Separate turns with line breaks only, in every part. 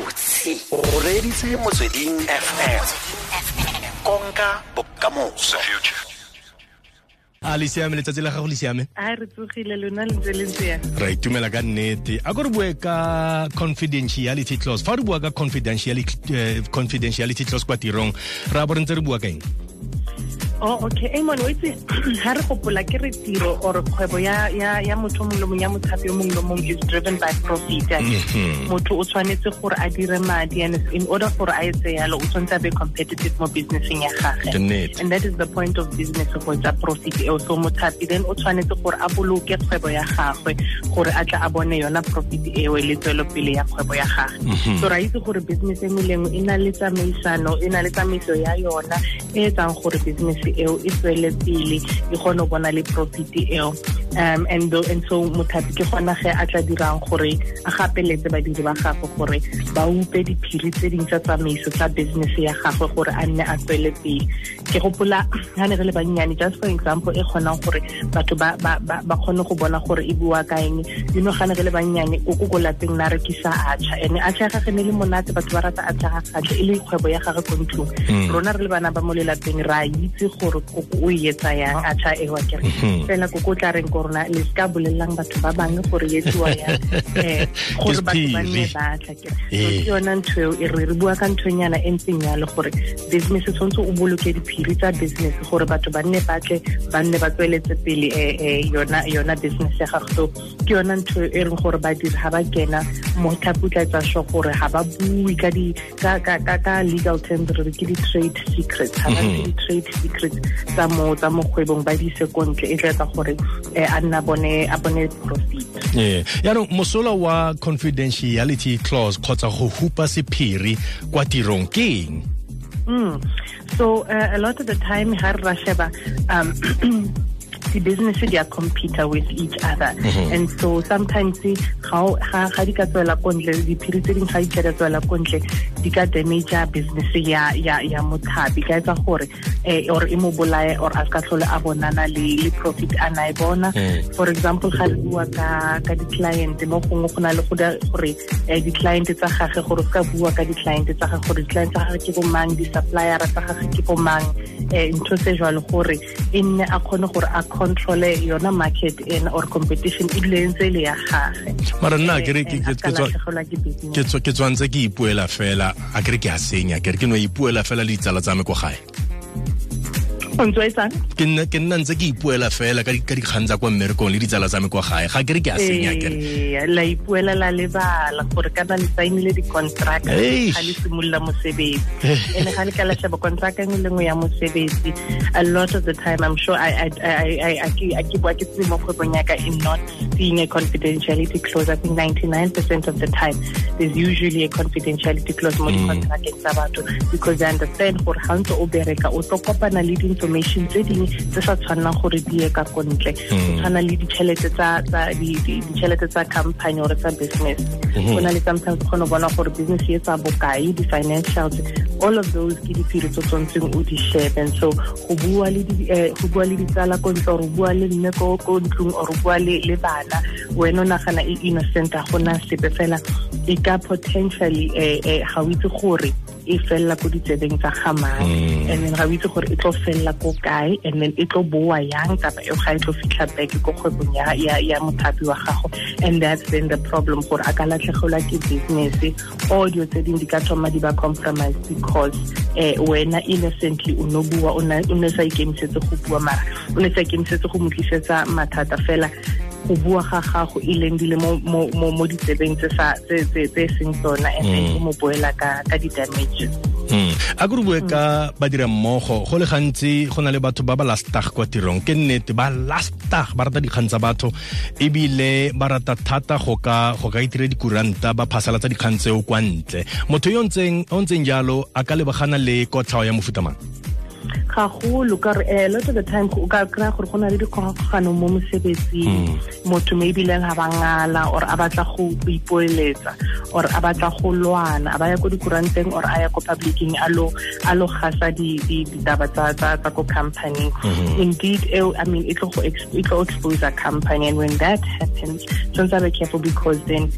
gabotse o reditse motsweding fm konka bokamoso.
A le siame letsatsi la gago le siame.
A re tsogile lona le ntse le
ra itumela ka nnete. A ko re bue ka confidentiality clause. Fa re bua ka confidentiality, uh, confidentiality clause kwa tirong ra bo re ntse re bua ka eng
oh okay. Amon o itse ga re gopola ke re tiro or kgwebo ya ya ya motho mongwe le mongwe ya mothapi yo mongwe le mongwe is driven by profit. Mm-hmm. Motho o tshwanetse gore a dire madi and in order gore a etse yalo o tshwanetse a be competitive mo businesseng ya gage. And that is the point of business go etsa profit eo. So mothapi then o tshwanetse gore a boloke kgwebo ya gagwe gore a tla a bone yona profit eo le tswelopele ya kgwebo ya gage. Mm-hmm. So ra itse gore business e nngwe le nngwe e na le tsamaisano e na le tsamaiso ya yona e etsang gore business eo e tswele pele e kgone go bona le profit eo um and and so mothapi ke gona ge a tla dirang gore a gapeletse badiri ba gagwe gore ba upe diphiri tse ding tsa tsamaiso tsa business ya gagwe gore a nne a tswele pele. Ke gopola ga ne re le bannyane just for example e kgonang gore batho ba kgone go bona gore e bua ka eng you know ga ne re le bannyane o ko ko lapeng na rekisa atšha. And atšha ya gage ne le monate batho ba rata atšha e le kgwebo ya gage ko ntlong. Rona re le bana ba mo lelapeng ra itse gore koko o e etsa yang atšha e wa kere. Fela koko o tla reng ko rona le ska bolelelang batho ba bangwe gore e etsiwa yang um gore batho ba nne batla kere ke yona ntho eo e re re bua ka nthonyana e ntseng yalo gore business tshwanetse o boloke diphiri tsa business gore batho ba nne batle ba nne ba tsweletse pele yona yona business ya gago. So ke yona ntho e reng gore badiri ga ba kena mo tlhaputla tsa sho gore ga ba bue ka di ka ka ka legal terms re ke di trade secrets. Ga ba di trade secrets tsa mo tsa mo kgwebong ba di se kontle e tla etsa gore a nna bone a bone profit
yeah yaanong mosola wa confidentiality clause kgotsa go hupa sephiri kwa tirong ke eng
mm. so uh, a lot of the time ha re ra sheba um di-business di a compete with each other mm -hmm. and so sometimes ga di ka tswela kontle diphiri tse dingwe ga di di tswela kontle di ka damage business ya ya ya mothapi. Ka etsa gore eh, or e mo bolae or a ka tlhole a bonana le le profit a na e bona. For example ga le bua ka ka di-client mo gongwe go na le go gore eh, di-client tsa gagwe gore ka bua ka di-client tsa gagwe gore di-client tsa gagwe ke bo mang di supplier tsa gagwe ke bo mang. Um ntho tse jalo gore e nne a kgone gore a controle yona market en or competition e le ntse le ya gagwe
mara nna ke ke tswantse ke ipuela fela a ke a senya kere ke no ipuela fela le ditsala tsa me ko gae ke nna ke nna ntse ke ipuela fela ka dikgang tsa kwa mmerekong le ditsala tsa me kwa gae. Ga kere ke a senya kere
la ipuela la lebala gore kana le sainile di-contract ga le simolola mosebetsi. Ene ga le ka contract engwe le nngwe ya mosebetsi a lot of the time i'm sure a ke bua ke tsebe mo kgwebong yaka in not seeing a confidentiality clause. I think 99 percent of the time there's usually a confidentiality clause mo mm. di-contracteng tsa batho because they understand gore ga ntse o bereka o tlo kopana le dintho information tse dingwe tse sa tshwanelang gore di ye ka kontle go tshwana le ditšhelete tsa company or tsa business. Go na le sometimes kgone bona gore business e tsa bokae di-financials. All of those ke diphiri tse tshwanetseng o di shebe. And so go bua le ditsala ko ntle or bua le mme ko ntlong or bua le bana wena o nagana e innocent a gona sepe fela. E ka potentially ga o itse gore e felela ko ditsebeng tsa gamang and then ga o itse gore e tlo felela ko kae and then e tlo boa yang kapa e ga e tlo fitlha back ko kgwebong ya, mothapi wa gago. And that's then the problem gore a ka latlhegelwa ke business or dio tse dingwe di ka thoma di ba compromise because eh, wena innocently o no bua o ne sa ikemisetse go bua mara o ne sa ikemisetse go mo tlisetsa mathata fela go bua ga gago e leng dile mo ditsebeng tse seng tsona and then o mo boela ka di-damages
a kore re bue ka badira mmogo go le gantsi go na le batho ba ba lastag kwa tirong. Ke nnete ba lastag ba rata dikgang tsa batho ebile ba rata thata go ka go ka itire dikuranta ba phasalatsa dikgang tseo kwa ntle. Motho yo o ntseng jalo a ka lebagana le kotlhao ya
gagolo kare a eh, lot of the time o ka kry-a gore go na le dikgogakgano mo mosebetsing. Hmm. Motho maybe le ga ba ngala or a batla go ipoeletsa or a batla go lwana a ba ya ko dikuranteng or a ya ko publicing a lo gasa ditaba tsa ko company hmm. indeed i mean it tlo expose a company and when that happens tshwanetse a be careful because then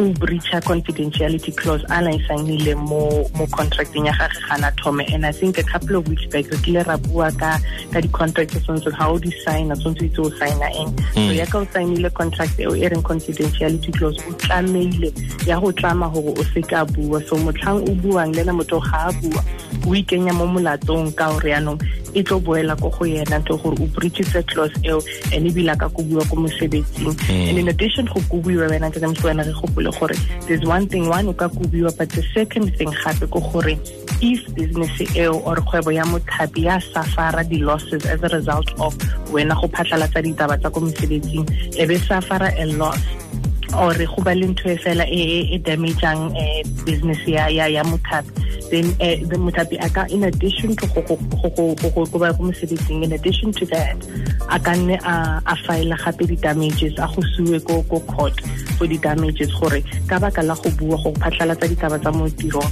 o breacha confidentiality clause a la e signile mo mo contracting ya gage gana thome and i think a couple of weeks back re kile ra bua ka ka di-contract tshwanetse ga o di signa tshwanetse itse o signa eng. So
Mm.
ya ka o signile contract eo e reng confidentiality clause o tlameile ya go tlama gore o se ka bua. So motlhang o buang le ena motho ga a bua o ikenya mo molatsong ka gore yaanong e tlo boela ko go yena gore o breachitse clause eo and ebile ka kobiwa ko mosebetsing. And in addition go kobiwa wena ke wena re gopole gore there's one thing one o ka kobiwa but the second thing gape ko gore if business eo or kgwebo ya mothapi ya safara di-losses as a result of wena go phatlhalatsa ditaba tsa ko mosebetsing e be safara a loss or go ba le ntho e fela e e- eh, business ya mothapi then eh, the mothapi a in addition to go go ba ko mosebetsing in addition to that a ka a file gape di-damages a go ko court for di-damages gore ka baka la go bua go phatlhalatsa ditaba tsa mo tirong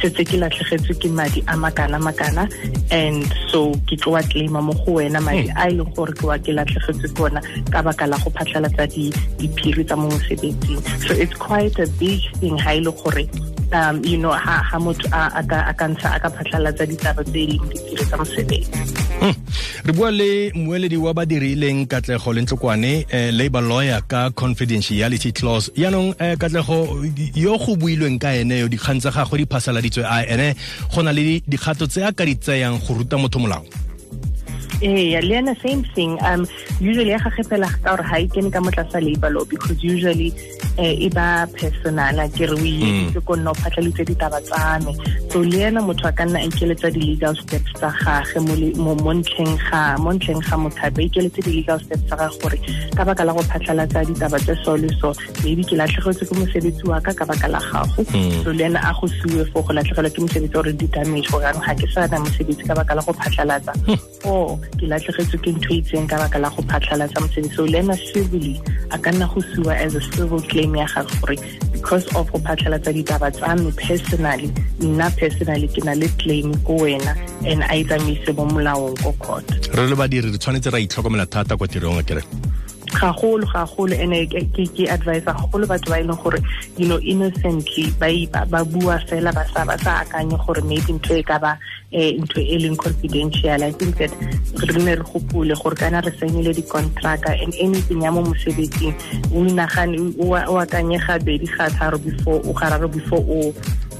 setse ke latlhegetswe ke madi a makana makana and so ke tlo wa claima mo go wena madi a e leng gore ke wa ke latlhegetswe ke ona ka baka la go phatlhalatsa diphiri tsa mo mosebetsing so it's quite a big thing ha e le gore um you know ha ha motho a ka ntsha a ka phatlhalatsa ditaba tse e leng diphiri tsa mosebetsi
Hmm. Re bua le mmueledi wa badirileng leng katlego le ntlokwane eh, labour lawyer ka confidentiality clause. Yaanong eh, katlego yo go builweng ka ene yo dikgang tsa gagwe di phasaladitswe a ene go na le dikgato tse a ka di tseyang go ruta motho molao
Yeah, le yena same thing. Um, usually ya gage fela ka gore ha e kene ka motlasa labor law because usually eh, e ba personal ke re o itse ko nna o phatlhalitse ditaba tsa me. So le motho a ka nna a ikeletsa di-legal steps tsa gage mo le- mo mo ntlheng ga mo ntlheng ga mothapi a ikeletse di-legal steps tsa gage gore ka baka la go phatlhalatsa ditaba tse so le so maybe ke latlhegetswe ke mosebetsi wa ka ka baka la gago. So le yena a go sue for go latlhegelwa ke mosebetsi gore di-damage gore yaanong ga ke sa na mosebetsi ka baka la go phatlhalatsa or ke latlhegetswe ke ntho e itseng ka baka la go so le ena a ka nna go sua as a civil claim ya gage gore because of go phatlhalatsa ditaba tsa me personally nna personally ke na le claim ko wena and a itsamaise mo molaong ko court.
Re le badiri re tshwanetse ra itlhokomela thata kwa tirong a
gagolo gagolo ene ke ke- advise gagolo batho ba e leng gore you know innocently ba ba bua fela ba sa ba sa akanye gore maybe ntho e ka ba eh, ntho e leng confidential. I think that re ne re gopole gore kana re signile di-contracta and anything ya mo mosebetsing o inagane o akanye gabedi ga tharo before o gararo before o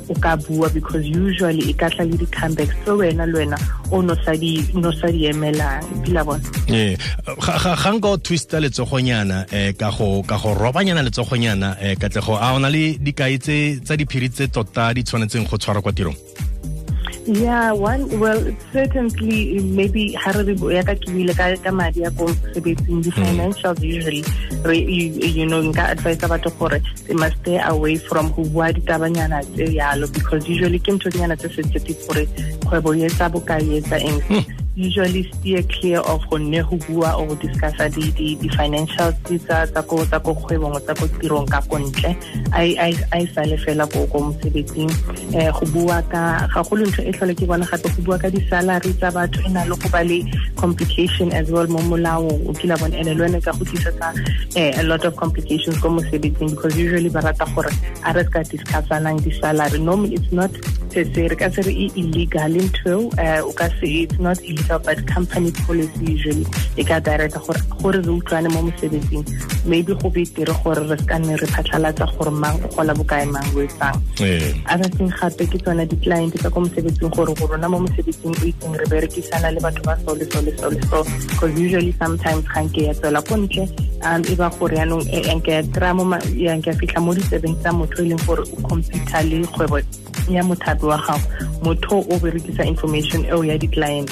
o ka bua because usually e le di-comebacks tse wena le wena o no sa di di emelang pila bona.
Ee ga nka o twista letsogonyana um ka go ka go robanyana letsogonyana um katlego a o na le dikai tsa diphiri tse tota di tshwanetseng go tshwara kwa tirong
Yeah, one well certainly eh, maybe ha re ya ka ke buile ka ka madi ya ko sebetsing di hmm. financials usually. Re you, you know nka advise batho gore they must stay away from go bua ditabanyana tse yalo because usually ke ntho nyana tse sensitive gore kgwebo e etsa bokae etsa eng hmm. Usually steer clear of go nne go bua or go discussa di di di financials tsa ko kgwebong tsa ko tirong ka kontle ai ai sale fela ko mosebetsing. Eh go bua ka ga go le ntho e tlhole ke bona gape go bua ka di-salary tsa batho e na le go ba le complication as well mo molaong. O kila bone ene le wene ka go tlisetsa eh, a lot of complications ko mosebetsing because usually ba rata gore a re ska discussanang di-salary. Normally it's not se se re ka se re e illegal ntho eh, o ka se it's not illegal but company policy usually e ka direta gore gore re utlwane mo mosebetsing. Maybe go betere gore re ska nne re phatlhalatsa gore mang o gola bokae mang o etsang other thing gape ke tsone di-client tsa ko mosebetsing gore go rona mo mosebetsing o itseng re berekisana le batho ba so le so le so le so. Because usually sometimes ga nke ya tswela ko ntle um e ba gore yaanong nke ya kry-a mo ma- ya nke ya fitlha mo ditsebeng tsa motho e leng gore o computer le kgwebo ya mothapi wa gago. Motho o berekisa information eo ya di-client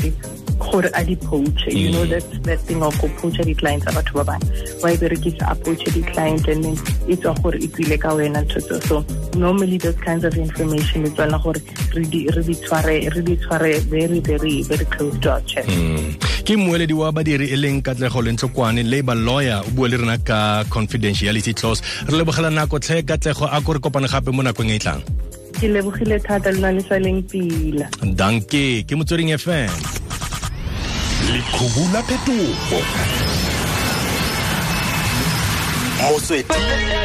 gore a di-poache you know mm-hmm. that, that thing of go poacha di-client tsa batho ba bangwe wa e berekisa a poache di-client and then e tswa gore e tswile ka wena ntho so normally those kinds of information e tswana gore re di tshware re di tshware very very very close to our chest. Mm.
Ke mmueledi wa badiri e leng katlego Lentlokane labor lawyer. O bua le rena ka confidentiality clause. Re lebogela nako tlhe katlego a ko re kopane gape mo nakong e e tlang.
Ke lebogile thata lona le sa leng pila.
Danke ke motsweding fm
leqhubu la phetogo motswedi